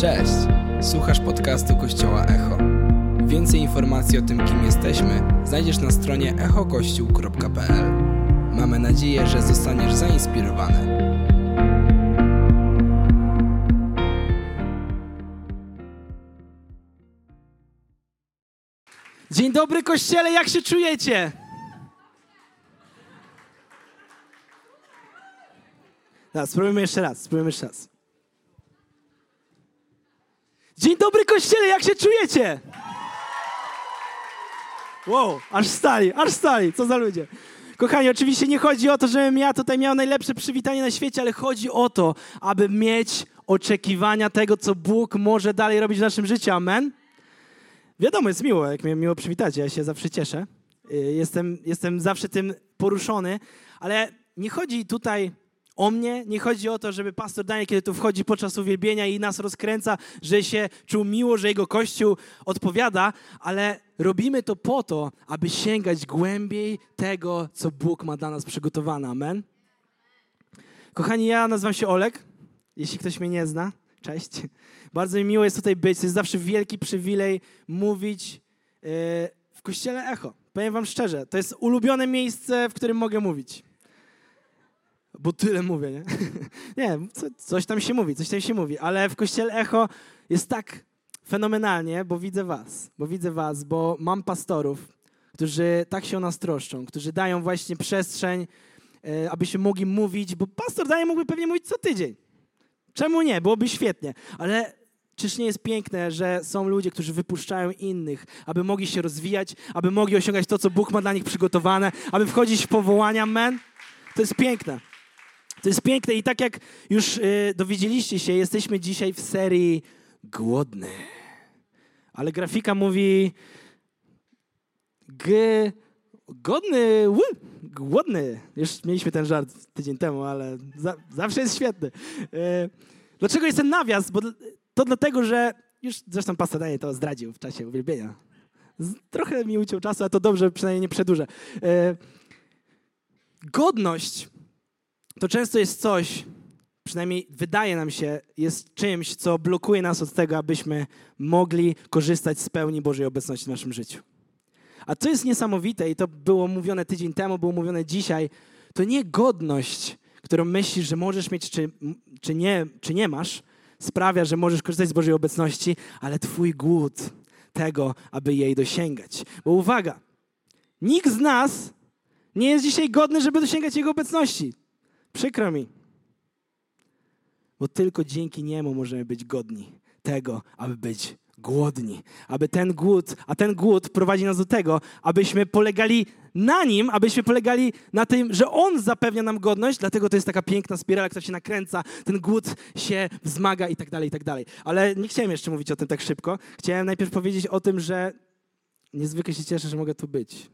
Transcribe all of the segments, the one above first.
Cześć! Słuchasz podcastu Kościoła Echo. Więcej informacji o tym, kim jesteśmy, znajdziesz na stronie echokościół.pl. Mamy nadzieję, że zostaniesz zainspirowany. Dzień dobry kościele, jak się czujecie? No, spróbujmy jeszcze raz, spróbujmy jeszcze raz. Dzień dobry kościele, jak się czujecie? Wow, aż stali, aż stali, co za ludzie. Kochani, oczywiście nie chodzi o to, żebym ja tutaj miał najlepsze przywitanie na świecie, ale chodzi o to, aby mieć oczekiwania tego, co Bóg może dalej robić w naszym życiu. Amen? Wiadomo, jest miło, jak mnie miło przywitacie, ja się zawsze cieszę. Y, Jestem, jestem zawsze tym poruszony, ale nie chodzi tutaj o mnie, nie chodzi o to, żeby pastor Daniel, kiedy tu wchodzi podczas uwielbienia i nas rozkręca, że się czuł miło, że jego kościół odpowiada, ale robimy to po to, aby sięgać głębiej tego, co Bóg ma dla nas przygotowane. Amen? Kochani, ja nazywam się Olek, jeśli ktoś mnie nie zna. Cześć. Bardzo mi miło jest tutaj być. To jest zawsze wielki przywilej mówić yy, w kościele Echo. Powiem wam szczerze, to jest ulubione miejsce, w którym mogę mówić. Bo tyle mówię, nie? nie, co, coś tam się mówi, coś tam się mówi, ale w kościele Echo jest tak fenomenalnie, bo widzę was, bo widzę was, bo mam pastorów, którzy tak się o nas troszczą, którzy dają właśnie przestrzeń, yy, abyśmy mogli mówić, bo pastor daje mógłby pewnie mówić co tydzień. Czemu nie? Byłoby świetnie. Ale czyż nie jest piękne, że są ludzie, którzy wypuszczają innych, aby mogli się rozwijać, aby mogli osiągać to, co Bóg ma dla nich przygotowane, aby wchodzić w powołania, men? To jest piękne. To jest piękne i tak jak już y, dowiedzieliście się, jesteśmy dzisiaj w serii Głodny. Ale grafika mówi g... Godny, ły, głodny. Już mieliśmy ten żart tydzień temu, ale za, zawsze jest świetny. E, dlaczego jest ten nawias? Bo to dlatego, że już zresztą pastor Daniel to zdradził w czasie uwielbienia. Trochę mi uciął czasu, ale to dobrze, przynajmniej nie przedłużę. E, godność to często jest coś, przynajmniej wydaje nam się, jest czymś, co blokuje nas od tego, abyśmy mogli korzystać z pełni Bożej obecności w naszym życiu. A co jest niesamowite, i to było mówione tydzień temu, było mówione dzisiaj, to nie godność, którą myślisz, że możesz mieć, czy, czy, nie, czy nie masz, sprawia, że możesz korzystać z Bożej obecności, ale Twój głód tego, aby jej dosięgać. Bo uwaga, nikt z nas nie jest dzisiaj godny, żeby dosięgać Jego obecności. Przykro mi. Bo tylko dzięki Niemu możemy być godni tego, aby być głodni. Aby ten głód, a ten głód prowadzi nas do tego, abyśmy polegali na Nim, abyśmy polegali na tym, że On zapewnia nam godność, dlatego to jest taka piękna spirala, która się nakręca, ten głód się wzmaga i tak dalej, i tak dalej. Ale nie chciałem jeszcze mówić o tym tak szybko. Chciałem najpierw powiedzieć o tym, że niezwykle się cieszę, że mogę tu być.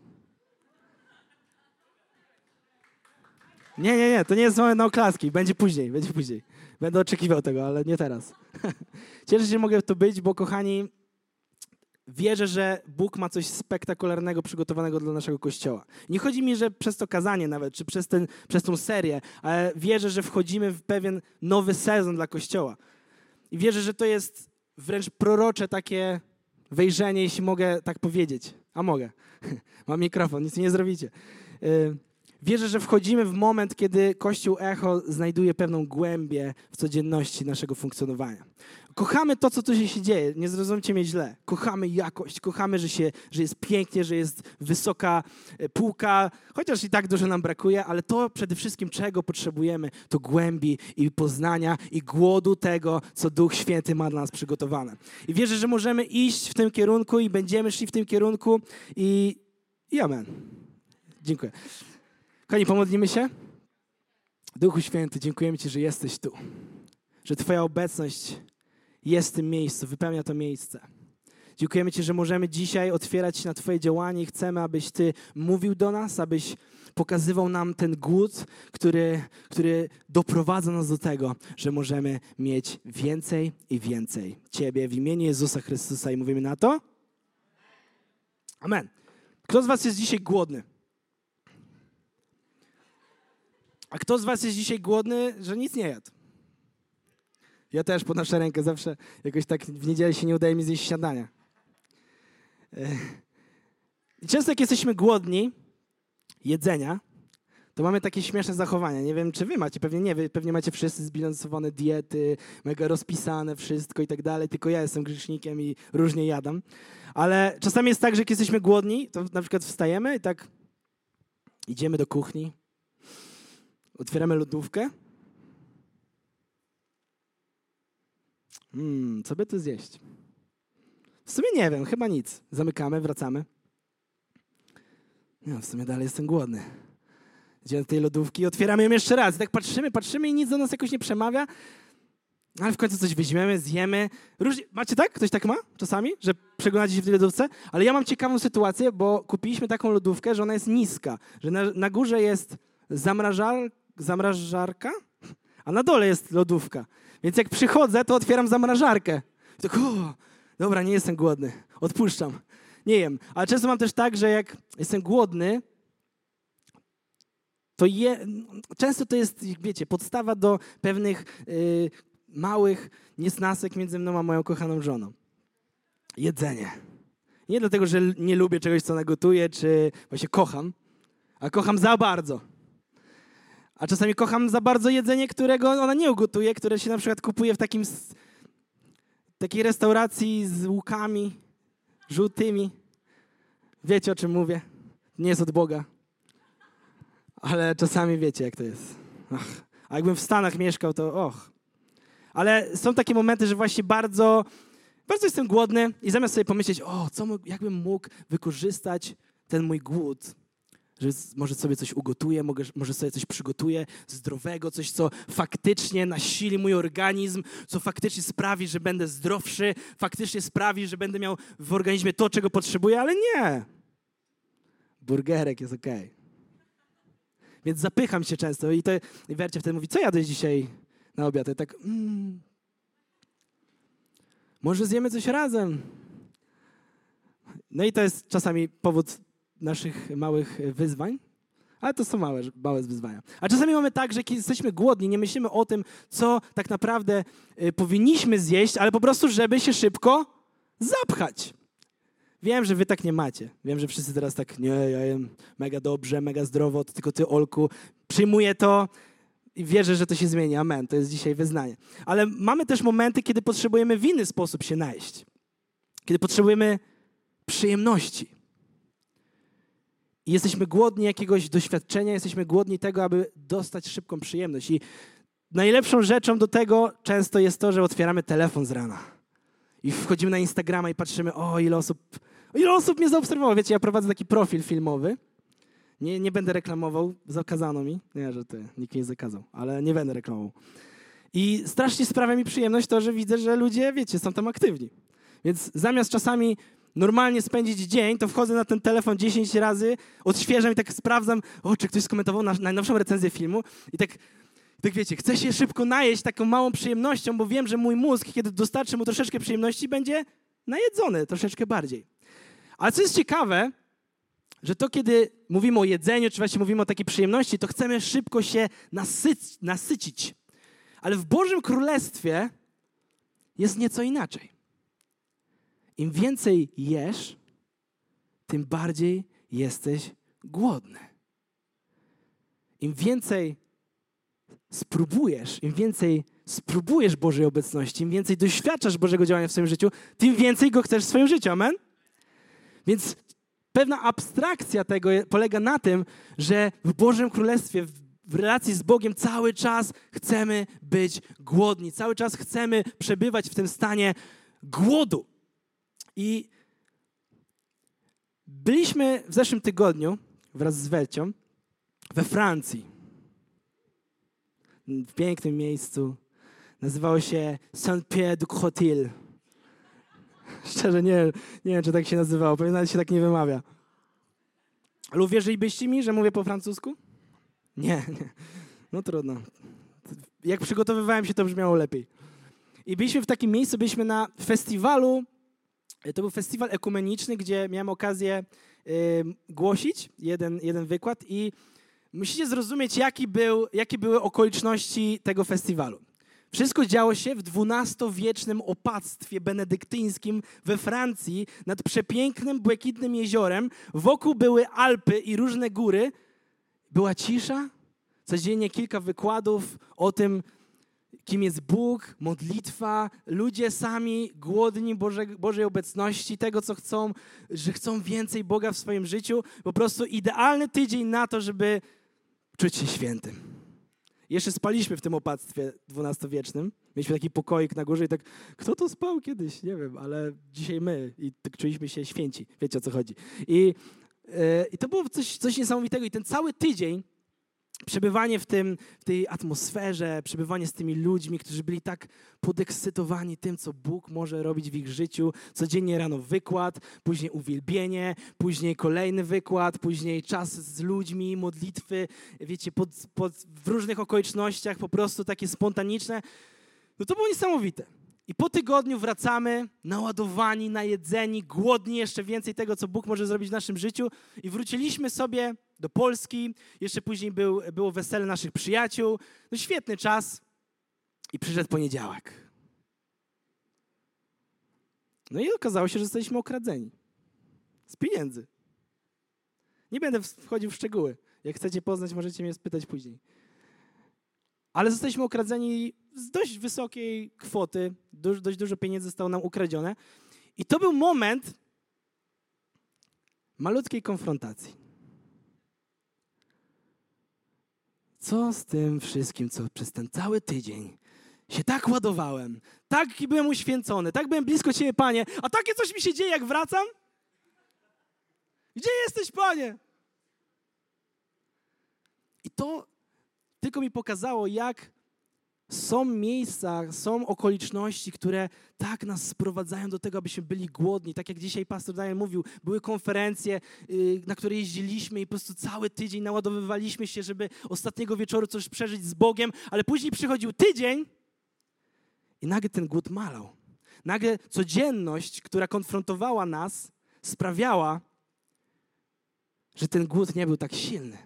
Nie, nie, nie, to nie jest moment na oklaski. Będzie później, będzie później. Będę oczekiwał tego, ale nie teraz. Cieszę się, że mogę tu być, bo kochani, wierzę, że Bóg ma coś spektakularnego przygotowanego dla naszego Kościoła. Nie chodzi mi, że przez to kazanie nawet, czy przez, ten, przez tą serię, ale wierzę, że wchodzimy w pewien nowy sezon dla Kościoła. I wierzę, że to jest wręcz prorocze takie wejrzenie, jeśli mogę tak powiedzieć. A mogę. Mam mikrofon, nic nie zrobicie. Wierzę, że wchodzimy w moment, kiedy Kościół Echo znajduje pewną głębię w codzienności naszego funkcjonowania. Kochamy to, co tu się dzieje, nie zrozumcie mnie źle. Kochamy jakość, kochamy, że, się, że jest pięknie, że jest wysoka e, półka, chociaż i tak dużo nam brakuje, ale to przede wszystkim, czego potrzebujemy, to głębi i poznania i głodu tego, co Duch Święty ma dla nas przygotowane. I wierzę, że możemy iść w tym kierunku i będziemy szli w tym kierunku i, i amen. Dziękuję. Kochani, pomodlimy się. Duchu Święty, dziękujemy Ci, że jesteś tu. Że Twoja obecność jest w tym miejscu, wypełnia to miejsce. Dziękujemy Ci, że możemy dzisiaj otwierać się na Twoje działanie i chcemy, abyś Ty mówił do nas, abyś pokazywał nam ten głód, który, który doprowadza nas do tego, że możemy mieć więcej i więcej Ciebie w imieniu Jezusa Chrystusa i mówimy na to? Amen. Kto z Was jest dzisiaj głodny? A kto z Was jest dzisiaj głodny, że nic nie jadł? Ja też podnoszę rękę, zawsze jakoś tak w niedzielę się nie udaje mi zjeść śniadania. E, często jak jesteśmy głodni jedzenia, to mamy takie śmieszne zachowania. Nie wiem, czy wy macie, pewnie nie, wy pewnie macie wszyscy zbilansowane diety, mega rozpisane wszystko i tak dalej, tylko ja jestem grzesznikiem i różnie jadam. Ale czasami jest tak, że jak jesteśmy głodni, to na przykład wstajemy i tak idziemy do kuchni, otwieramy lodówkę. Mmm, co by tu zjeść? W sumie nie wiem, chyba nic. Zamykamy, wracamy. No, w sumie dalej jestem głodny. Idziemy tej lodówki, otwieramy ją jeszcze raz. I tak patrzymy, patrzymy i nic do nas jakoś nie przemawia. Ale w końcu coś weźmiemy, zjemy. Różnie... Macie tak? Ktoś tak ma czasami? Że przeglądacie się w tej lodówce? Ale ja mam ciekawą sytuację, bo kupiliśmy taką lodówkę, że ona jest niska. Że na, na górze jest zamrażar... zamrażarka, a na dole jest lodówka. Więc jak przychodzę, to otwieram zamrażarkę. I tak, o, dobra, nie jestem głodny. Odpuszczam. Nie jem. Ale często mam też tak, że jak jestem głodny, to je, często to jest, wiecie, podstawa do pewnych y, małych niesnasek między mną a moją kochaną żoną. Jedzenie. Nie dlatego, że nie lubię czegoś, co nagotuję, czy właśnie kocham, a kocham za bardzo. A czasami kocham za bardzo jedzenie, którego ona nie ugotuje, które się na przykład kupuje w takim, takiej restauracji z łukami żółtymi. Wiecie, o czym mówię? Nie jest od Boga. Ale czasami wiecie, jak to jest. Ach. A jakbym w Stanach mieszkał, to och. Ale są takie momenty, że właśnie bardzo, bardzo jestem głodny i zamiast sobie pomyśleć, o, co, jakbym mógł wykorzystać ten mój głód, że może sobie coś ugotuję, może sobie coś przygotuję zdrowego, coś, co faktycznie nasili mój organizm, co faktycznie sprawi, że będę zdrowszy, faktycznie sprawi, że będę miał w organizmie to, czego potrzebuję, ale nie. Burgerek jest okej. Więc zapycham się często i, to, i Wercie wtedy mówi, co jadłeś dzisiaj na obiad? I tak, mm, może zjemy coś razem. No i to jest czasami powód naszych małych wyzwań, ale to są małe, małe wyzwania. A czasami mamy tak, że kiedy jesteśmy głodni, nie myślimy o tym, co tak naprawdę y, powinniśmy zjeść, ale po prostu, żeby się szybko zapchać. Wiem, że wy tak nie macie. Wiem, że wszyscy teraz tak, nie, ja jem mega dobrze, mega zdrowo, to tylko ty, Olku. Przyjmuję to i wierzę, że to się zmieni. Amen. To jest dzisiaj wyznanie. Ale mamy też momenty, kiedy potrzebujemy w inny sposób się najeść. Kiedy potrzebujemy przyjemności. Jesteśmy głodni jakiegoś doświadczenia, jesteśmy głodni tego, aby dostać szybką przyjemność. I najlepszą rzeczą do tego często jest to, że otwieramy telefon z rana. I wchodzimy na Instagrama i patrzymy, o ile osób Ile osób mnie zaobserwowało? Wiecie, ja prowadzę taki profil filmowy. Nie, nie będę reklamował, zakazano mi. Nie, że ty, nikt nie zakazał, ale nie będę reklamował. I strasznie sprawia mi przyjemność to, że widzę, że ludzie, wiecie, są tam aktywni. Więc zamiast czasami normalnie spędzić dzień, to wchodzę na ten telefon 10 razy, odświeżam i tak sprawdzam, o, czy ktoś skomentował na, najnowszą recenzję filmu i tak, tak wiecie, chcę się szybko najeść taką małą przyjemnością, bo wiem, że mój mózg, kiedy dostarczy mu troszeczkę przyjemności, będzie najedzony troszeczkę bardziej. Ale co jest ciekawe, że to kiedy mówimy o jedzeniu, czy właśnie mówimy o takiej przyjemności, to chcemy szybko się nasyc nasycić. Ale w Bożym Królestwie jest nieco inaczej. Im więcej jesz, tym bardziej jesteś głodny. Im więcej spróbujesz, im więcej spróbujesz Bożej obecności, im więcej doświadczasz Bożego działania w swoim życiu, tym więcej go chcesz w swoim życiu. Amen? Więc pewna abstrakcja tego polega na tym, że w Bożym Królestwie, w relacji z Bogiem cały czas chcemy być głodni, cały czas chcemy przebywać w tym stanie głodu. I byliśmy w zeszłym tygodniu wraz z Welcią we Francji. W pięknym miejscu. Nazywało się Saint-Pierre-du-Crotil. Szczerze nie, nie wiem, czy tak się nazywało. Pewnie nawet się tak nie wymawia. Ale uwierzylibyście mi, że mówię po francusku? Nie, nie. No trudno. Jak przygotowywałem się, to brzmiało lepiej. I byliśmy w takim miejscu, byliśmy na festiwalu, to był festiwal ekumeniczny, gdzie miałem okazję głosić jeden, jeden wykład i musicie zrozumieć, jaki był, jakie były okoliczności tego festiwalu. Wszystko działo się w XII-wiecznym opactwie benedyktyńskim we Francji nad przepięknym, błękitnym jeziorem. Wokół były Alpy i różne góry. Była cisza, codziennie kilka wykładów o tym, kim jest Bóg, modlitwa, ludzie sami głodni Boże, Bożej obecności, tego, co chcą, że chcą więcej Boga w swoim życiu. Po prostu idealny tydzień na to, żeby czuć się świętym. Jeszcze spaliśmy w tym opactwie XII-wiecznym. Mieliśmy taki pokoik na górze i tak, kto to spał kiedyś? Nie wiem, ale dzisiaj my i tak czuliśmy się święci. Wiecie o co chodzi. I, yy, i to było coś, coś niesamowitego. I ten cały tydzień przebywanie w, tym, w tej atmosferze, przebywanie z tymi ludźmi, którzy byli tak podekscytowani tym, co Bóg może robić w ich życiu. Codziennie rano wykład, później uwielbienie, później kolejny wykład, później czas z ludźmi, modlitwy, wiecie, pod, pod, w różnych okolicznościach, po prostu takie spontaniczne. No to było niesamowite. I po tygodniu wracamy naładowani, najedzeni, głodni jeszcze więcej tego, co Bóg może zrobić w naszym życiu. I wróciliśmy sobie do Polski. Jeszcze później był, było wesele naszych przyjaciół. No świetny czas. I przyszedł poniedziałek. No i okazało się, że zostaliśmy okradzeni. Z pieniędzy. Nie będę wchodził w szczegóły. Jak chcecie poznać, możecie mnie spytać później. Ale zostaliśmy okradzeni z dość wysokiej kwoty. Dość, dość dużo pieniędzy zostało nam ukradzione. I to był moment malutkiej konfrontacji. Co z tym wszystkim, co przez ten cały tydzień się tak ładowałem, tak byłem uświęcony, tak byłem blisko Ciebie, Panie, a takie coś mi się dzieje, jak wracam? Gdzie jesteś, Panie? I to tylko mi pokazało, jak są miejsca, są okoliczności, które tak nas sprowadzają do tego, abyśmy byli głodni. Tak jak dzisiaj pastor Daniel mówił, były konferencje, y, na które jeździliśmy i po prostu cały tydzień naładowywaliśmy się, żeby ostatniego wieczoru coś przeżyć z Bogiem, ale później przychodził tydzień i nagle ten głód malał. Nagle codzienność, która konfrontowała nas, sprawiała, że ten głód nie był tak silny.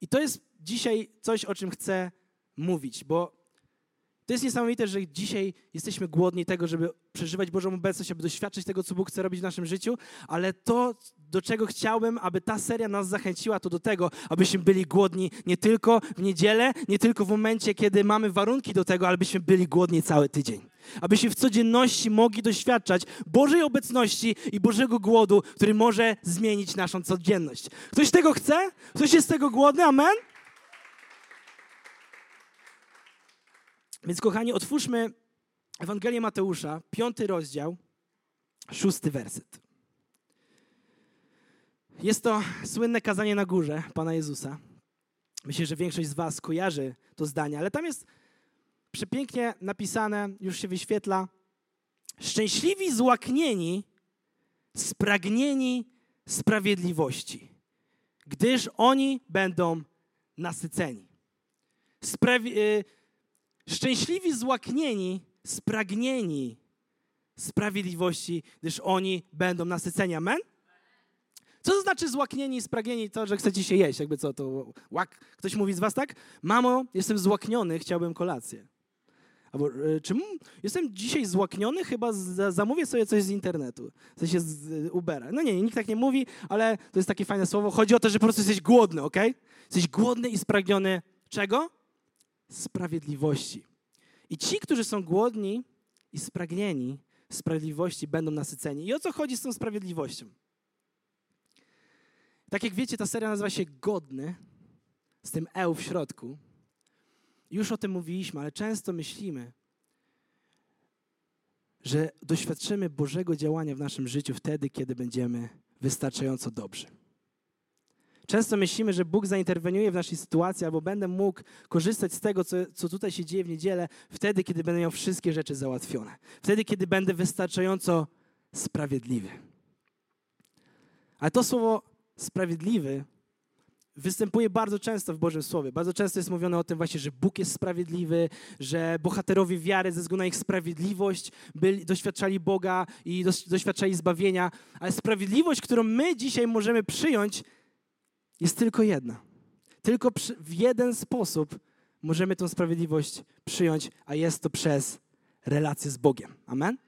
I to jest dzisiaj coś, o czym chcę mówić, bo to jest niesamowite, że dzisiaj jesteśmy głodni tego, żeby przeżywać Bożą obecność, aby doświadczyć tego, co Bóg chce robić w naszym życiu, ale to, do czego chciałbym, aby ta seria nas zachęciła, to do tego, abyśmy byli głodni nie tylko w niedzielę, nie tylko w momencie, kiedy mamy warunki do tego, ale abyśmy byli głodni cały tydzień. Abyśmy w codzienności mogli doświadczać Bożej obecności i Bożego głodu, który może zmienić naszą codzienność. Ktoś tego chce? Ktoś jest tego głodny? Amen? Więc kochani, otwórzmy Ewangelię Mateusza, piąty rozdział, szósty werset. Jest to słynne kazanie na górze Pana Jezusa. Myślę, że większość z Was kojarzy to zdanie, ale tam jest przepięknie napisane, już się wyświetla. Szczęśliwi złaknieni, spragnieni sprawiedliwości, gdyż oni będą nasyceni. Sprawi- y, Szczęśliwi złaknieni, spragnieni sprawiedliwości, gdyż oni będą nasyceni. Amen? Co to znaczy złaknieni i spragnieni? To, że chcecie się jeść. Jakby co, to łak. Ktoś mówi z was tak? Mamo, jestem złakniony, chciałbym kolację. Albo, y, czy jestem dzisiaj złakniony? Chyba zamówię sobie coś z internetu. Sensie z Ubera. No nie, nikt tak nie mówi, ale to jest takie fajne słowo. Chodzi o to, że po prostu jesteś głodny, ok? Jesteś głodny i spragniony czego? Sprawiedliwości. I ci, którzy są głodni i spragnieni sprawiedliwości, będą nasyceni. I o co chodzi z tą sprawiedliwością? Tak jak wiecie, ta seria nazywa się Godny, z tym E w środku. Już o tym mówiliśmy, ale często myślimy, że doświadczymy Bożego działania w naszym życiu wtedy, kiedy będziemy wystarczająco dobrzy. Często myślimy, że Bóg zainterweniuje w naszej sytuacji, albo będę mógł korzystać z tego, co, co tutaj się dzieje w niedzielę, wtedy, kiedy będę miał wszystkie rzeczy załatwione. Wtedy, kiedy będę wystarczająco sprawiedliwy. Ale to słowo sprawiedliwy występuje bardzo często w Bożym Słowie. Bardzo często jest mówione o tym właśnie, że Bóg jest sprawiedliwy, że bohaterowie wiary ze względu na ich sprawiedliwość byli, doświadczali Boga i doświadczali zbawienia. Ale sprawiedliwość, którą my dzisiaj możemy przyjąć, jest tylko jedna. Tylko w jeden sposób możemy tą sprawiedliwość przyjąć, a jest to przez relację z Bogiem. Amen?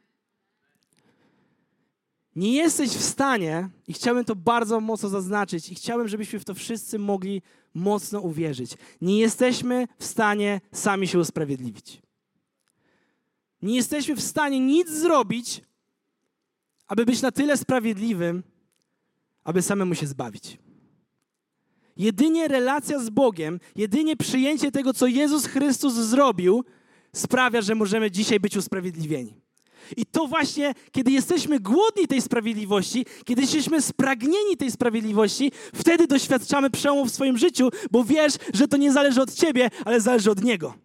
Nie jesteś w stanie, i chciałbym to bardzo mocno zaznaczyć, i chciałbym, żebyśmy w to wszyscy mogli mocno uwierzyć. Nie jesteśmy w stanie sami się usprawiedliwić. Nie jesteśmy w stanie nic zrobić, aby być na tyle sprawiedliwym, aby samemu się zbawić. Jedynie relacja z Bogiem, jedynie przyjęcie tego, co Jezus Chrystus zrobił, sprawia, że możemy dzisiaj być usprawiedliwieni. I to właśnie, kiedy jesteśmy głodni tej sprawiedliwości, kiedy jesteśmy spragnieni tej sprawiedliwości, wtedy doświadczamy przełomu w swoim życiu, bo wiesz, że to nie zależy od ciebie, ale zależy od Niego.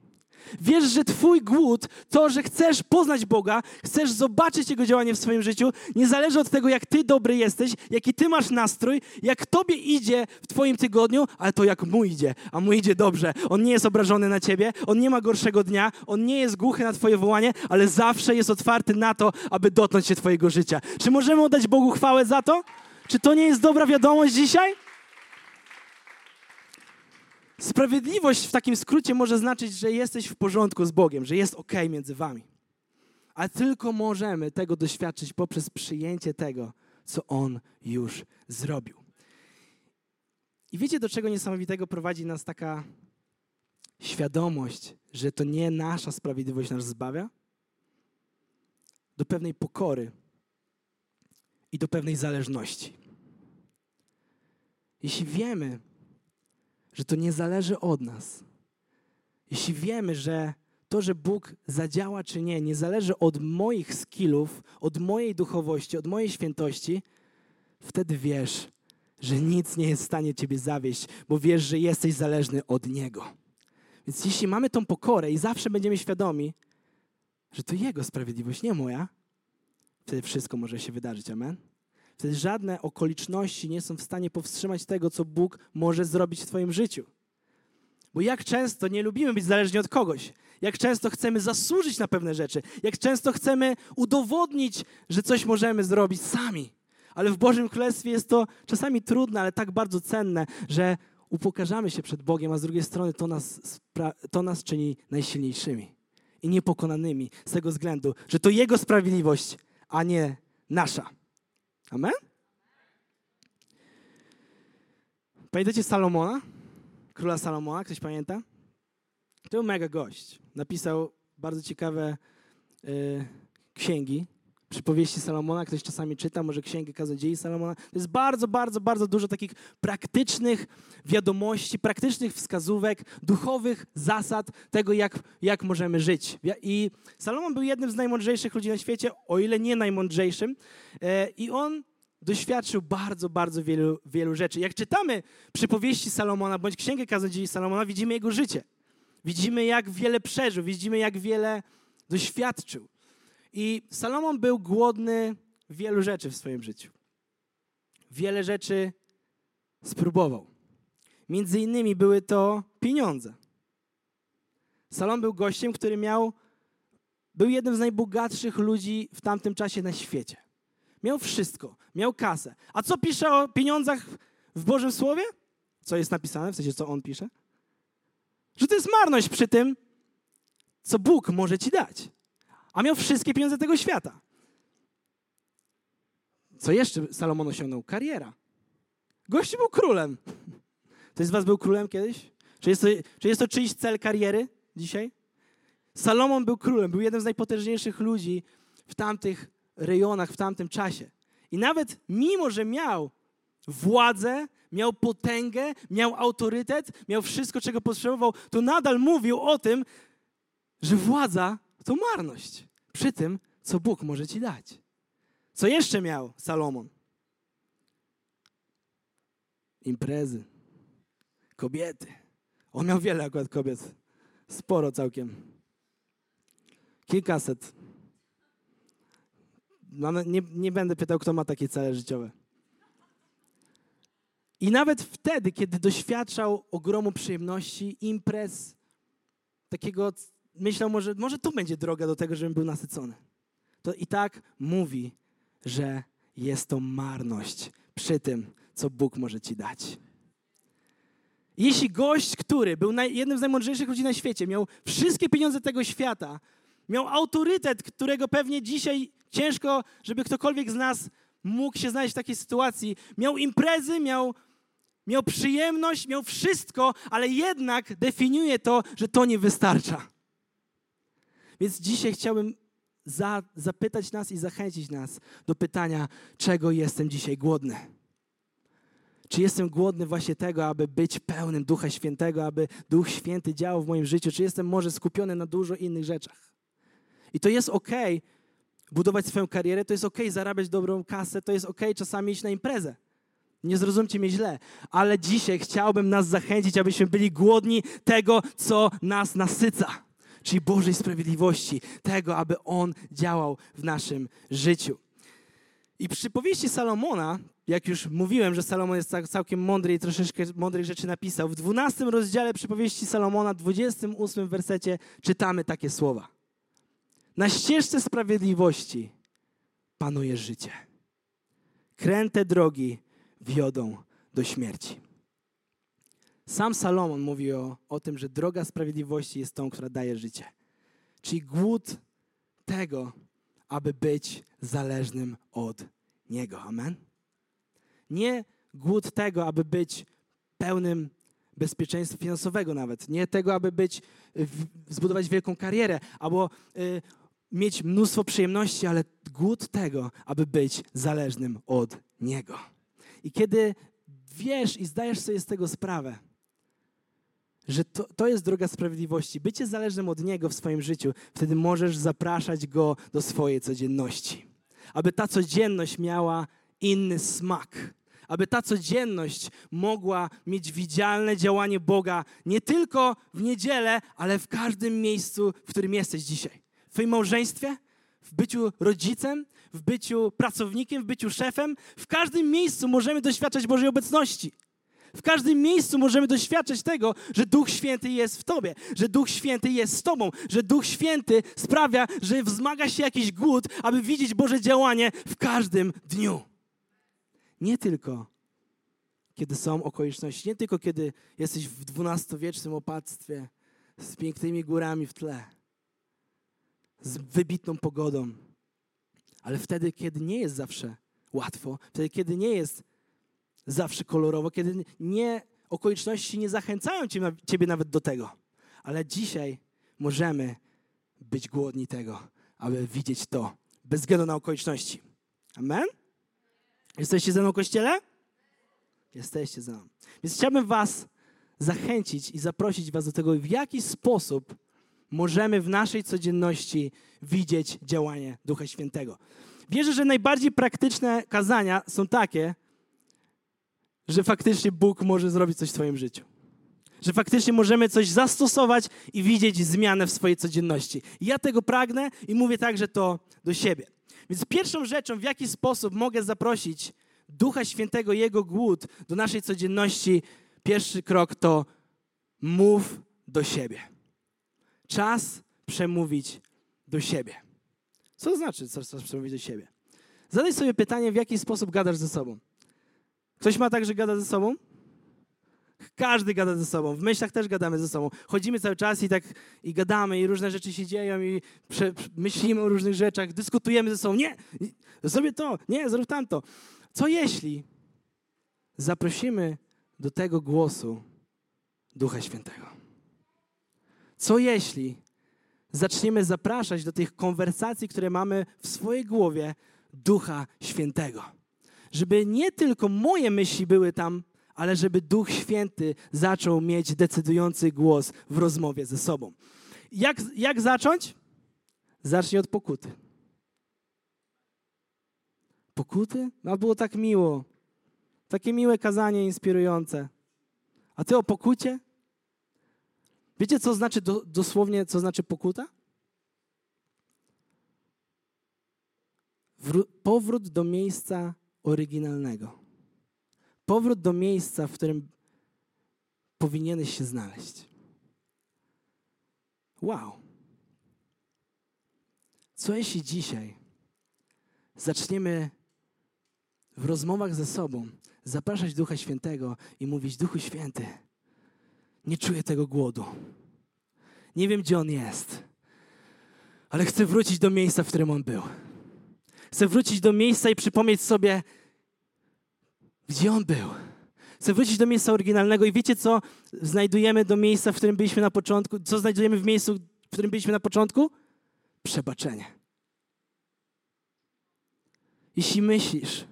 Wiesz, że Twój głód, to, że chcesz poznać Boga, chcesz zobaczyć Jego działanie w swoim życiu, nie zależy od tego, jak Ty dobry jesteś, jaki Ty masz nastrój, jak Tobie idzie w Twoim tygodniu, ale to jak Mu idzie, a Mu idzie dobrze. On nie jest obrażony na Ciebie, On nie ma gorszego dnia, On nie jest głuchy na Twoje wołanie, ale zawsze jest otwarty na to, aby dotknąć się Twojego życia. Czy możemy oddać Bogu chwałę za to? Czy to nie jest dobra wiadomość dzisiaj? Sprawiedliwość w takim skrócie może znaczyć, że jesteś w porządku z Bogiem, że jest ok między wami. Ale tylko możemy tego doświadczyć poprzez przyjęcie tego, co On już zrobił. I wiecie, do czego niesamowitego prowadzi nas taka świadomość, że to nie nasza sprawiedliwość nas zbawia? Do pewnej pokory i do pewnej zależności. Jeśli wiemy, że to nie zależy od nas. Jeśli wiemy, że to, że Bóg zadziała czy nie, nie zależy od moich skillów, od mojej duchowości, od mojej świętości, wtedy wiesz, że nic nie jest w stanie Ciebie zawieść, bo wiesz, że jesteś zależny od Niego. Więc jeśli mamy tą pokorę i zawsze będziemy świadomi, że to Jego sprawiedliwość, nie moja, wtedy wszystko może się wydarzyć. Amen? Wtedy żadne okoliczności nie są w stanie powstrzymać tego, co Bóg może zrobić w Twoim życiu. Bo jak często nie lubimy być zależni od kogoś, jak często chcemy zasłużyć na pewne rzeczy, jak często chcemy udowodnić, że coś możemy zrobić sami. Ale w Bożym Królestwie jest to czasami trudne, ale tak bardzo cenne, że upokarzamy się przed Bogiem, a z drugiej strony to nas, to nas czyni najsilniejszymi i niepokonanymi z tego względu, że to Jego sprawiedliwość, a nie nasza. Amen? Pamiętacie Salomona? Króla Salomona, ktoś pamięta? To był mega gość. Napisał bardzo ciekawe y, księgi. Przypowieści Salomona, ktoś czasami czyta, może księgę Kazadziei Salomona. To jest bardzo, bardzo, bardzo dużo takich praktycznych wiadomości, praktycznych wskazówek, duchowych zasad tego, jak, jak możemy żyć. I Salomon był jednym z najmądrzejszych ludzi na świecie, o ile nie najmądrzejszym. E, I on doświadczył bardzo, bardzo wielu, wielu rzeczy. Jak czytamy przypowieści Salomona bądź księgę Kazadziei Salomona, widzimy jego życie. Widzimy, jak wiele przeżył, widzimy, jak wiele doświadczył. I Salomon był głodny wielu rzeczy w swoim życiu. Wiele rzeczy spróbował. Między innymi były to pieniądze. Salomon był gościem, który miał, był jednym z najbogatszych ludzi w tamtym czasie na świecie. Miał wszystko, miał kasę. A co pisze o pieniądzach w Bożym Słowie? Co jest napisane, w sensie co on pisze? Że to jest marność przy tym, co Bóg może ci dać. A miał wszystkie pieniądze tego świata. Co jeszcze Salomon osiągnął? Kariera. Gościu był królem. Ktoś z was był królem kiedyś? Czy jest, to, czy jest to czyjś cel kariery dzisiaj? Salomon był królem, był jednym z najpotężniejszych ludzi w tamtych rejonach w tamtym czasie. I nawet mimo, że miał władzę, miał potęgę, miał autorytet, miał wszystko, czego potrzebował, to nadal mówił o tym, że władza to marność przy tym, co Bóg może ci dać. Co jeszcze miał Salomon? Imprezy, kobiety. On miał wiele akurat kobiet, sporo całkiem. Kilkaset nie, nie będę pytał, kto ma takie cele życiowe. I nawet wtedy, kiedy doświadczał ogromu przyjemności, imprez, takiego, myślał, może, może to będzie droga do tego, żebym był nasycony. To i tak mówi, że jest to marność przy tym, co Bóg może ci dać. Jeśli gość, który był jednym z najmądrzejszych ludzi na świecie, miał wszystkie pieniądze tego świata, miał autorytet, którego pewnie dzisiaj ciężko, żeby ktokolwiek z nas mógł się znaleźć w takiej sytuacji, miał imprezy, miał, miał przyjemność, miał wszystko, ale jednak definiuje to, że to nie wystarcza. Więc dzisiaj chciałbym za, zapytać nas i zachęcić nas do pytania, czego jestem dzisiaj głodny. Czy jestem głodny właśnie tego, aby być pełnym Ducha Świętego, aby Duch Święty działał w moim życiu? Czy jestem może skupiony na dużo innych rzeczach? I to jest ok budować swoją karierę, to jest ok zarabiać dobrą kasę, to jest ok czasami iść na imprezę. Nie zrozumcie mnie źle, ale dzisiaj chciałbym nas zachęcić, abyśmy byli głodni tego, co nas nasyca, czyli Bożej sprawiedliwości, tego, aby On działał w naszym życiu. I przy powieści Salomona, jak już mówiłem, że Salomon jest całkiem mądry i troszeczkę mądrych rzeczy napisał, w 12 rozdziale przypowieści Salomona, 28 wersecie czytamy takie słowa. Na ścieżce sprawiedliwości panuje życie. Kręte drogi wiodą do śmierci. Sam Salomon mówi o, o tym, że droga sprawiedliwości jest tą, która daje życie. Czyli głód tego, aby być zależnym od Niego. Amen? Nie głód tego, aby być pełnym bezpieczeństwa finansowego nawet. Nie tego, aby być, zbudować wielką karierę, albo y, mieć mnóstwo przyjemności, ale głód tego, aby być zależnym od Niego. I kiedy wiesz i zdajesz sobie z tego sprawę, że to, to jest droga sprawiedliwości, bycie zależnym od Niego w swoim życiu, wtedy możesz zapraszać Go do swojej codzienności. Aby ta codzienność miała inny smak. Aby ta codzienność mogła mieć widzialne działanie Boga nie tylko w niedzielę, ale w każdym miejscu, w którym jesteś dzisiaj. W Twoim małżeństwie, w byciu rodzicem, w byciu pracownikiem, w byciu szefem. W każdym miejscu możemy doświadczać Bożej obecności. W każdym miejscu możemy doświadczać tego, że Duch Święty jest w Tobie, że Duch Święty jest z Tobą, że Duch Święty sprawia, że wzmaga się jakiś głód, aby widzieć Boże działanie w każdym dniu. Nie tylko kiedy są okoliczności, nie tylko kiedy jesteś w dwunastowiecznym opactwie z pięknymi górami w tle, z wybitną pogodą, ale wtedy, kiedy nie jest zawsze łatwo, wtedy, kiedy nie jest zawsze kolorowo, kiedy nie, okoliczności nie zachęcają ciebie nawet do tego. Ale dzisiaj możemy być głodni tego, aby widzieć to bez względu na okoliczności. Amen? Jesteście ze mną, Kościele? Jesteście ze mną. Więc chciałbym was zachęcić i zaprosić was do tego, w jaki sposób możemy w naszej codzienności widzieć działanie Ducha Świętego. Wierzę, że najbardziej praktyczne kazania są takie, że faktycznie Bóg może zrobić coś w Twoim życiu. Że faktycznie możemy coś zastosować i widzieć zmianę w swojej codzienności. Ja tego pragnę i mówię także to do siebie. Więc pierwszą rzeczą, w jaki sposób mogę zaprosić Ducha Świętego, Jego głód do naszej codzienności, pierwszy krok to mów do siebie. Czas przemówić do siebie. Co to znaczy czas przemówić do siebie? Zadaj sobie pytanie, w jaki sposób gadasz ze sobą. Ktoś ma tak, że gada ze sobą? Każdy gada ze sobą. W myślach też gadamy ze sobą. Chodzimy cały czas i tak i gadamy i różne rzeczy się dzieją i prze, myślimy o różnych rzeczach, dyskutujemy ze sobą. Nie, zrobię to, nie, zrób tamto. Co jeśli zaprosimy do tego głosu Ducha Świętego? Co jeśli zaczniemy zapraszać do tych konwersacji, które mamy w swojej głowie Ducha Świętego? Żeby nie tylko moje myśli były tam, ale żeby Duch Święty zaczął mieć decydujący głos w rozmowie ze sobą. Jak, jak zacząć? Zacznij od pokuty. Pokuty? No było tak miło. Takie miłe kazanie inspirujące. A ty o pokucie? Wiecie, co znaczy do, dosłownie, co znaczy pokuta? Wró- powrót do miejsca oryginalnego. Powrót do miejsca, w którym powinieneś się znaleźć. Wow. Co jeśli dzisiaj zaczniemy w rozmowach ze sobą zapraszać Ducha Świętego i mówić: Duchu Święty, Nie czuję tego głodu. Nie wiem, gdzie on jest, ale chcę wrócić do miejsca, w którym on był. Chcę wrócić do miejsca i przypomnieć sobie, gdzie on był. Chcę wrócić do miejsca oryginalnego i wiecie, co znajdujemy do miejsca, w którym byliśmy na początku? Co znajdujemy w miejscu, w którym byliśmy na początku? Przebaczenie. Jeśli myślisz,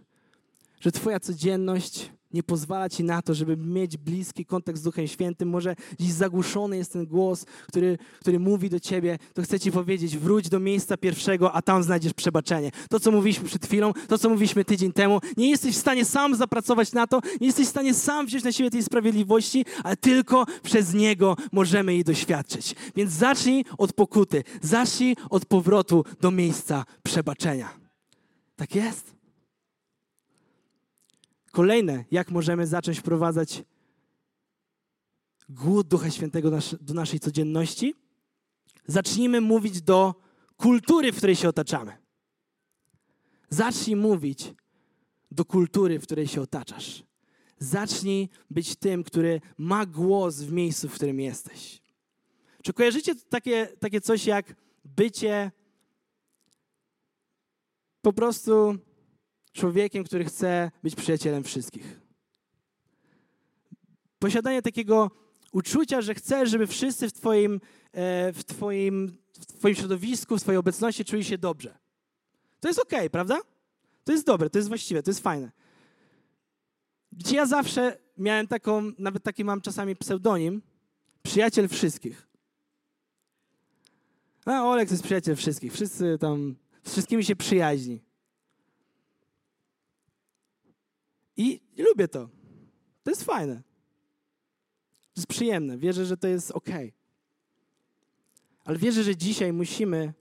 że Twoja codzienność nie pozwala Ci na to, żeby mieć bliski kontakt z Duchem Świętym, może dziś zagłuszony jest ten głos, który, który mówi do Ciebie, to chcę Ci powiedzieć, wróć do miejsca pierwszego, a tam znajdziesz przebaczenie. To, co mówiliśmy przed chwilą, to, co mówiliśmy tydzień temu, nie jesteś w stanie sam zapracować na to, nie jesteś w stanie sam wziąć na siebie tej sprawiedliwości, ale tylko przez Niego możemy jej doświadczyć. Więc zacznij od pokuty, zacznij od powrotu do miejsca przebaczenia. Tak jest. Kolejne, jak możemy zacząć wprowadzać głód Ducha Świętego do naszej codzienności? Zacznijmy mówić do kultury, w której się otaczamy. Zacznij mówić do kultury, w której się otaczasz. Zacznij być tym, który ma głos w miejscu, w którym jesteś. Czy kojarzycie takie, takie coś jak bycie po prostu człowiekiem, który chce być przyjacielem wszystkich. Posiadanie takiego uczucia, że chcesz, żeby wszyscy w twoim, e, w twoim, w twoim środowisku, w twojej obecności czuli się dobrze. To jest okej, okay, prawda? To jest dobre, to jest właściwe, to jest fajne. Gdzie ja zawsze miałem taką, nawet taki mam czasami pseudonim, przyjaciel wszystkich. A Olek to jest przyjaciel wszystkich. Wszyscy tam, z wszystkimi się przyjaźni. I lubię to. To jest fajne. To jest przyjemne. Wierzę, że to jest ok. Ale wierzę, że dzisiaj musimy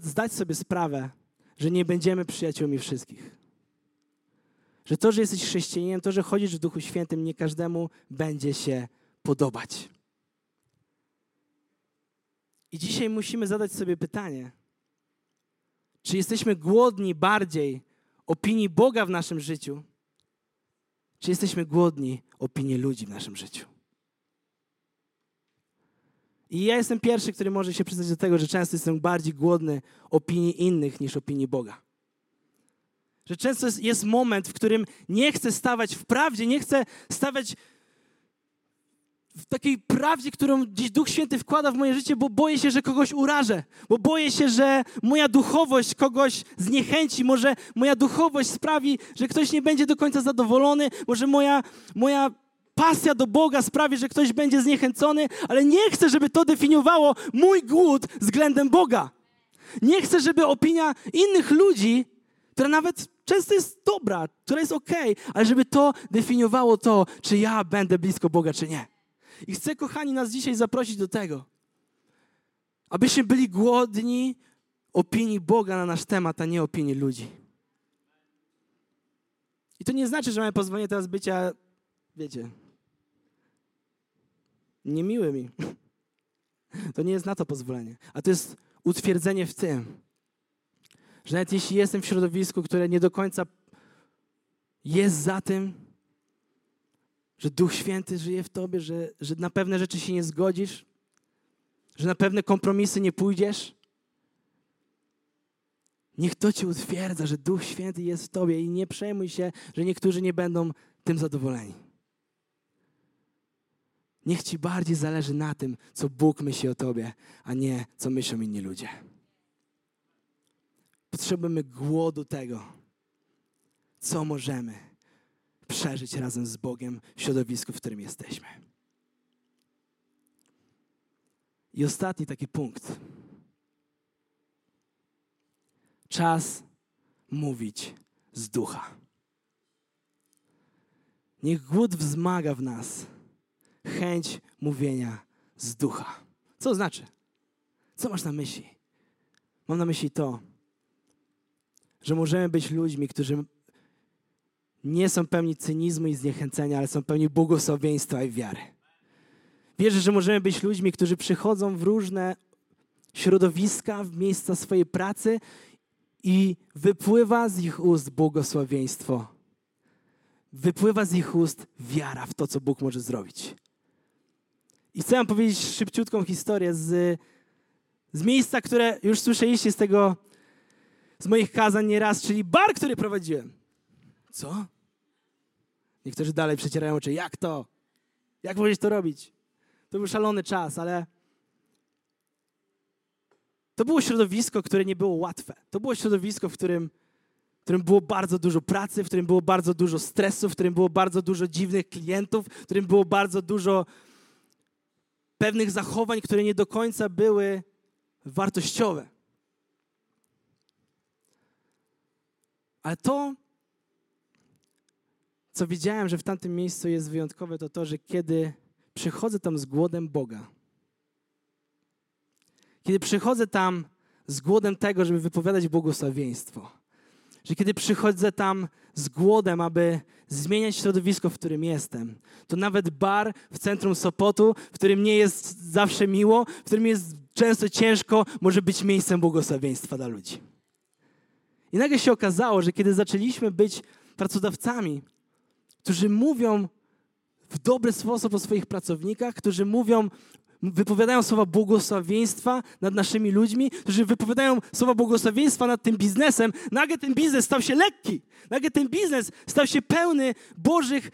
zdać sobie sprawę, że nie będziemy przyjaciółmi wszystkich. Że to, że jesteś chrześcijaninem, to, że chodzisz w Duchu Świętym, nie każdemu będzie się podobać. I dzisiaj musimy zadać sobie pytanie, czy jesteśmy głodni bardziej opinii Boga w naszym życiu, czy jesteśmy głodni opinii ludzi w naszym życiu. I ja jestem pierwszy, który może się przyznać do tego, że często jestem bardziej głodny opinii innych niż opinii Boga. Że często jest, jest moment, w którym nie chcę stawać w prawdzie, nie chcę stawać w takiej prawdzie, którą dziś Duch Święty wkłada w moje życie, bo boję się, że kogoś urażę, bo boję się, że moja duchowość kogoś zniechęci, może moja duchowość sprawi, że ktoś nie będzie do końca zadowolony, może moja, moja pasja do Boga sprawi, że ktoś będzie zniechęcony, ale nie chcę, żeby to definiowało mój głód względem Boga. Nie chcę, żeby opinia innych ludzi, która nawet często jest dobra, która jest ok, ale żeby to definiowało to, czy ja będę blisko Boga, czy nie. I chcę, kochani, nas dzisiaj zaprosić do tego, abyśmy byli głodni opinii Boga na nasz temat, a nie opinii ludzi. I to nie znaczy, że mamy pozwolenie teraz bycia, wiecie, niemiły mi. To nie jest na to pozwolenie. A to jest utwierdzenie w tym, że nawet jeśli jestem w środowisku, które nie do końca jest za tym, że Duch Święty żyje w tobie, że, że na pewne rzeczy się nie zgodzisz, że na pewne kompromisy nie pójdziesz. Niech to cię utwierdza, że Duch Święty jest w tobie i nie przejmuj się, że niektórzy nie będą tym zadowoleni. Niech ci bardziej zależy na tym, co Bóg myśli o tobie, a nie co myślą inni ludzie. Potrzebujemy głodu tego, co możemy przeżyć razem z Bogiem w środowisku, w którym jesteśmy. I ostatni taki punkt. Czas mówić z ducha. Niech głód wzmaga w nas chęć mówienia z ducha. Co znaczy? Co masz na myśli? Mam na myśli to, że możemy być ludźmi, którzy nie są pełni cynizmu i zniechęcenia, ale są pełni błogosławieństwa i wiary. Wierzę, że możemy być ludźmi, którzy przychodzą w różne środowiska, w miejsca swojej pracy i wypływa z ich ust błogosławieństwo. wypływa z ich ust wiara w to, co Bóg może zrobić. I chcę wam powiedzieć szybciutką historię z, z miejsca, które już słyszeliście z tego, z moich kazań nieraz, czyli bar, który prowadziłem. Co? Niektórzy dalej przecierają oczy. Jak to? Jak możesz to robić? To był szalony czas, ale to było środowisko, które nie było łatwe. To było środowisko, w którym, w którym było bardzo dużo pracy, w którym było bardzo dużo stresu, w którym było bardzo dużo dziwnych klientów, w którym było bardzo dużo pewnych zachowań, które nie do końca były wartościowe. Ale to, co widziałem, że w tamtym miejscu jest wyjątkowe, to to, że kiedy przychodzę tam z głodem Boga, kiedy przychodzę tam z głodem tego, żeby wypowiadać błogosławieństwo, że kiedy przychodzę tam z głodem, aby zmieniać środowisko, w którym jestem, to nawet bar w centrum Sopotu, w którym nie jest zawsze miło, w którym jest często ciężko, może być miejscem błogosławieństwa dla ludzi. I nagle się okazało, że kiedy zaczęliśmy być pracodawcami, którzy mówią w dobry sposób o swoich pracownikach, którzy mówią, wypowiadają słowa błogosławieństwa nad naszymi ludźmi, którzy wypowiadają słowa błogosławieństwa nad tym biznesem, nagle ten biznes stał się lekki. Nagle ten biznes stał się pełny Bożych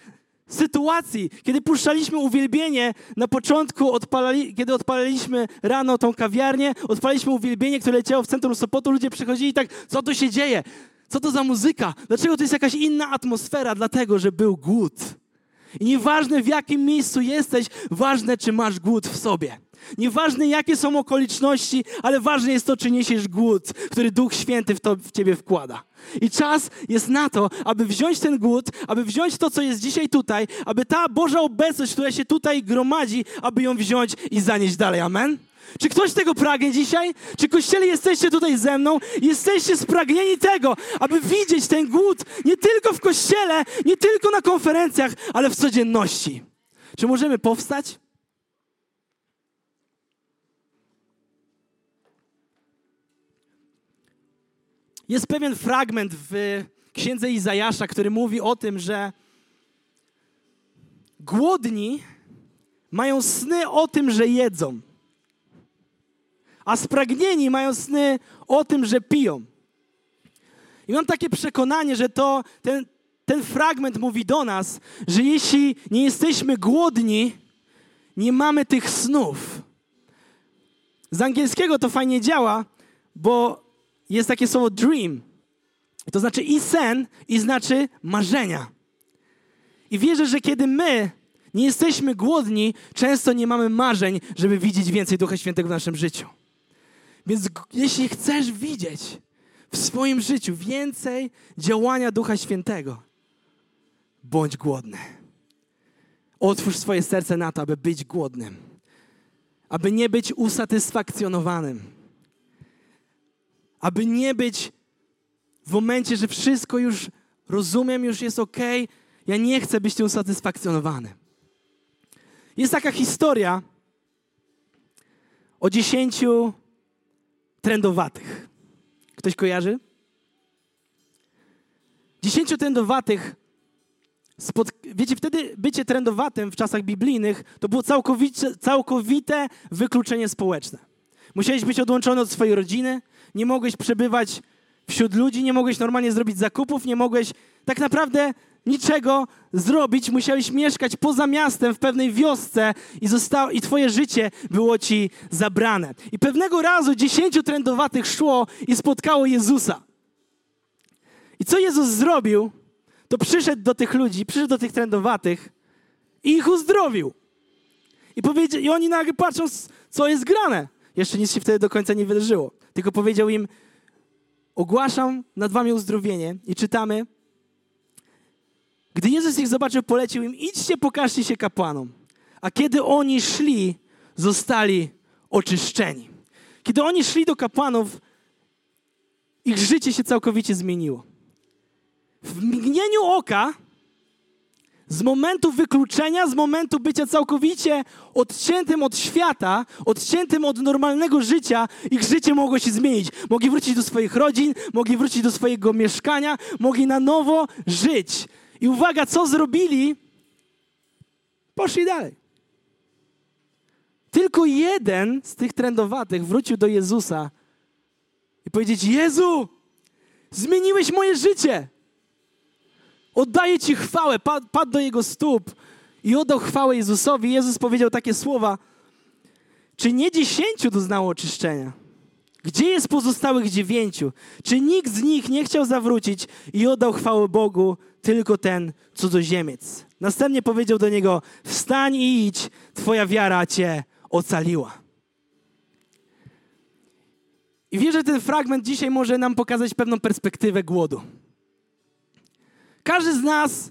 sytuacji, kiedy puszczaliśmy uwielbienie na początku, odpalali, kiedy odpalaliśmy rano tą kawiarnię, odpalaliśmy uwielbienie, które leciało w centrum Sopotu, ludzie przychodzili i tak, co tu się dzieje? Co to za muzyka? Dlaczego to jest jakaś inna atmosfera? Dlatego, że był głód. I nieważne w jakim miejscu jesteś, ważne czy masz głód w sobie. Nieważne jakie są okoliczności, ale ważne jest to, czy niesiesz głód, który Duch Święty w, to, w ciebie wkłada. I czas jest na to, aby wziąć ten głód, aby wziąć to, co jest dzisiaj tutaj, aby ta Boża obecność, która się tutaj gromadzi, aby ją wziąć i zanieść dalej. Amen? Czy ktoś tego pragnie dzisiaj? Czy kościele jesteście tutaj ze mną? Jesteście spragnieni tego, aby widzieć ten głód nie tylko w kościele, nie tylko na konferencjach, ale w codzienności. Czy możemy powstać? Jest pewien fragment w księdze Izajasza, który mówi o tym, że głodni mają sny o tym, że jedzą, a spragnieni mają sny o tym, że piją. I mam takie przekonanie, że to ten, ten fragment mówi do nas, że jeśli nie jesteśmy głodni, nie mamy tych snów. Z angielskiego to fajnie działa, bo jest takie słowo dream. To znaczy i sen, i znaczy marzenia. I wierzę, że kiedy my nie jesteśmy głodni, często nie mamy marzeń, żeby widzieć więcej Ducha Świętego w naszym życiu. Więc jeśli chcesz widzieć w swoim życiu więcej działania Ducha Świętego, bądź głodny. Otwórz swoje serce na to, aby być głodnym, aby nie być usatysfakcjonowanym aby nie być w momencie, że wszystko już rozumiem, już jest ok, ja nie chcę być usatysfakcjonowany. Jest taka historia o dziesięciu trendowatych. Ktoś kojarzy? Dziesięciu trendowatych. Spod... Wiecie, wtedy bycie trendowatym w czasach biblijnych to było całkowicie, całkowite wykluczenie społeczne. Musiałeś być odłączony od swojej rodziny, nie mogłeś przebywać wśród ludzi, nie mogłeś normalnie zrobić zakupów, nie mogłeś tak naprawdę niczego zrobić, musiałeś mieszkać poza miastem w pewnej wiosce i, zostało, i twoje życie było ci zabrane. I pewnego razu dziesięciu trędowatych szło i spotkało Jezusa. I co Jezus zrobił, to przyszedł do tych ludzi, przyszedł do tych trędowatych i ich uzdrowił. I, powiedział, I oni nagle patrzą, co jest grane. Jeszcze nic się wtedy do końca nie wydarzyło tylko powiedział im: Ogłaszam nad wami uzdrowienie. I czytamy: Gdy Jezus ich zobaczył, polecił im: Idźcie, pokażcie się kapłanom. A kiedy oni szli, zostali oczyszczeni. Kiedy oni szli do kapłanów, ich życie się całkowicie zmieniło. W mgnieniu oka z momentu wykluczenia, z momentu bycia całkowicie odciętym od świata, odciętym od normalnego życia, ich życie mogło się zmienić. Mogli wrócić do swoich rodzin, mogli wrócić do swojego mieszkania, mogli na nowo żyć. I uwaga, co zrobili? Poszli dalej. Tylko jeden z tych trendowatych wrócił do Jezusa i powiedzieć: Jezu, zmieniłeś moje życie. Oddaję Ci chwałę. Padł, do Jego stóp i oddał chwałę Jezusowi. Jezus powiedział takie słowa: Czy nie dziesięciu doznało oczyszczenia? Gdzie jest pozostałych dziewięciu? Czy nikt z nich nie chciał zawrócić i oddał chwałę Bogu, tylko ten cudzoziemiec? Następnie powiedział do niego: Wstań i idź, Twoja wiara Cię ocaliła. I wierzę, że ten fragment dzisiaj może nam pokazać pewną perspektywę głodu. Każdy z nas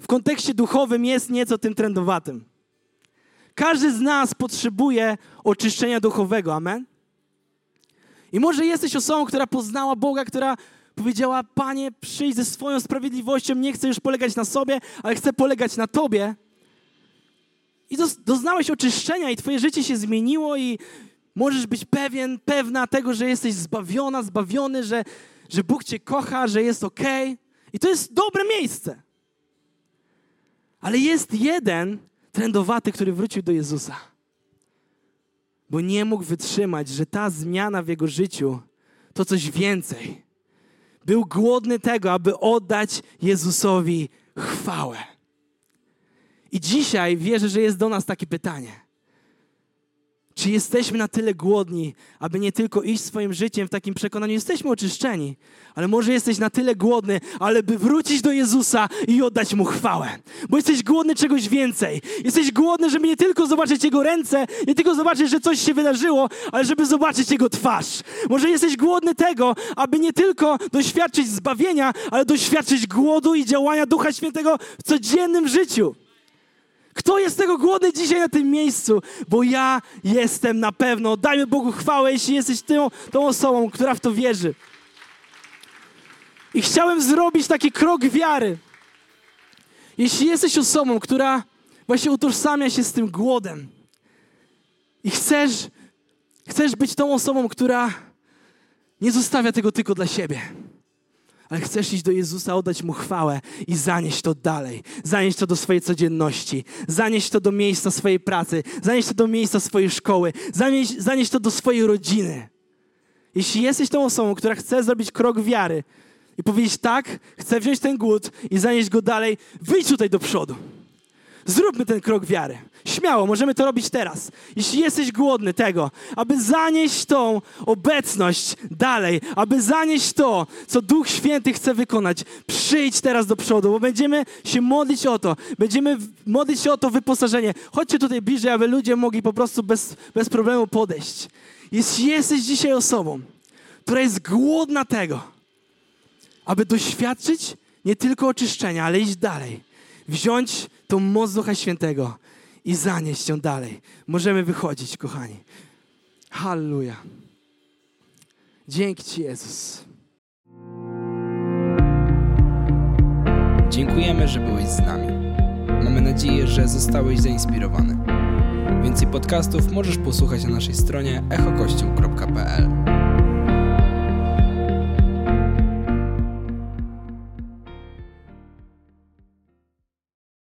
w kontekście duchowym jest nieco tym trendowatym. Każdy z nas potrzebuje oczyszczenia duchowego. Amen? I może jesteś osobą, która poznała Boga, która powiedziała: Panie, przyjdź ze swoją sprawiedliwością, nie chcę już polegać na sobie, ale chcę polegać na Tobie. I doznałeś oczyszczenia, i Twoje życie się zmieniło, i możesz być pewien, pewna tego, że jesteś zbawiona, zbawiony, że, że Bóg Cię kocha, że jest ok. I to jest dobre miejsce. Ale jest jeden trendowaty, który wrócił do Jezusa. Bo nie mógł wytrzymać, że ta zmiana w jego życiu to coś więcej. Był głodny tego, aby oddać Jezusowi chwałę. I dzisiaj wierzę, że jest do nas takie pytanie. Czy jesteśmy na tyle głodni, aby nie tylko iść swoim życiem w takim przekonaniu, jesteśmy oczyszczeni, ale może jesteś na tyle głodny, ale by wrócić do Jezusa i oddać Mu chwałę. Bo jesteś głodny czegoś więcej. Jesteś głodny, żeby nie tylko zobaczyć Jego ręce, nie tylko zobaczyć, że coś się wydarzyło, ale żeby zobaczyć Jego twarz. Może jesteś głodny tego, aby nie tylko doświadczyć zbawienia, ale doświadczyć głodu i działania Ducha Świętego w codziennym życiu. Kto jest tego głodny dzisiaj na tym miejscu? Bo ja jestem na pewno. Dajmy Bogu chwałę, jeśli jesteś tą, tą osobą, która w to wierzy. I chciałem zrobić taki krok wiary. Jeśli jesteś osobą, która właśnie utożsamia się z tym głodem i chcesz, chcesz być tą osobą, która nie zostawia tego tylko dla siebie ale chcesz iść do Jezusa, oddać Mu chwałę i zanieść to dalej. Zanieść to do swojej codzienności, zanieść to do miejsca swojej pracy, zanieść to do miejsca swojej szkoły, zanieść, zanieść to do swojej rodziny. Jeśli jesteś tą osobą, która chce zrobić krok wiary i powiedzieć tak, chcę wziąć ten głód i zanieść go dalej, wyjdź tutaj do przodu. Zróbmy ten krok wiary. Śmiało, możemy to robić teraz. Jeśli jesteś głodny tego, aby zanieść tą obecność dalej, aby zanieść to, co Duch Święty chce wykonać, przyjdź teraz do przodu, bo będziemy się modlić o to. Będziemy modlić się o to wyposażenie. Chodźcie tutaj bliżej, aby ludzie mogli po prostu bez, bez problemu podejść. Jeśli jesteś dzisiaj osobą, która jest głodna tego, aby doświadczyć nie tylko oczyszczenia, ale iść dalej, wziąć tą moc Ducha Świętego i zanieść ją dalej. Możemy wychodzić, kochani. Halleluja. Dzięki Ci, Jezus. Dziękujemy, że byłeś z nami. Mamy nadzieję, że zostałeś zainspirowany. Więcej podcastów możesz posłuchać na naszej stronie echokościół.pl.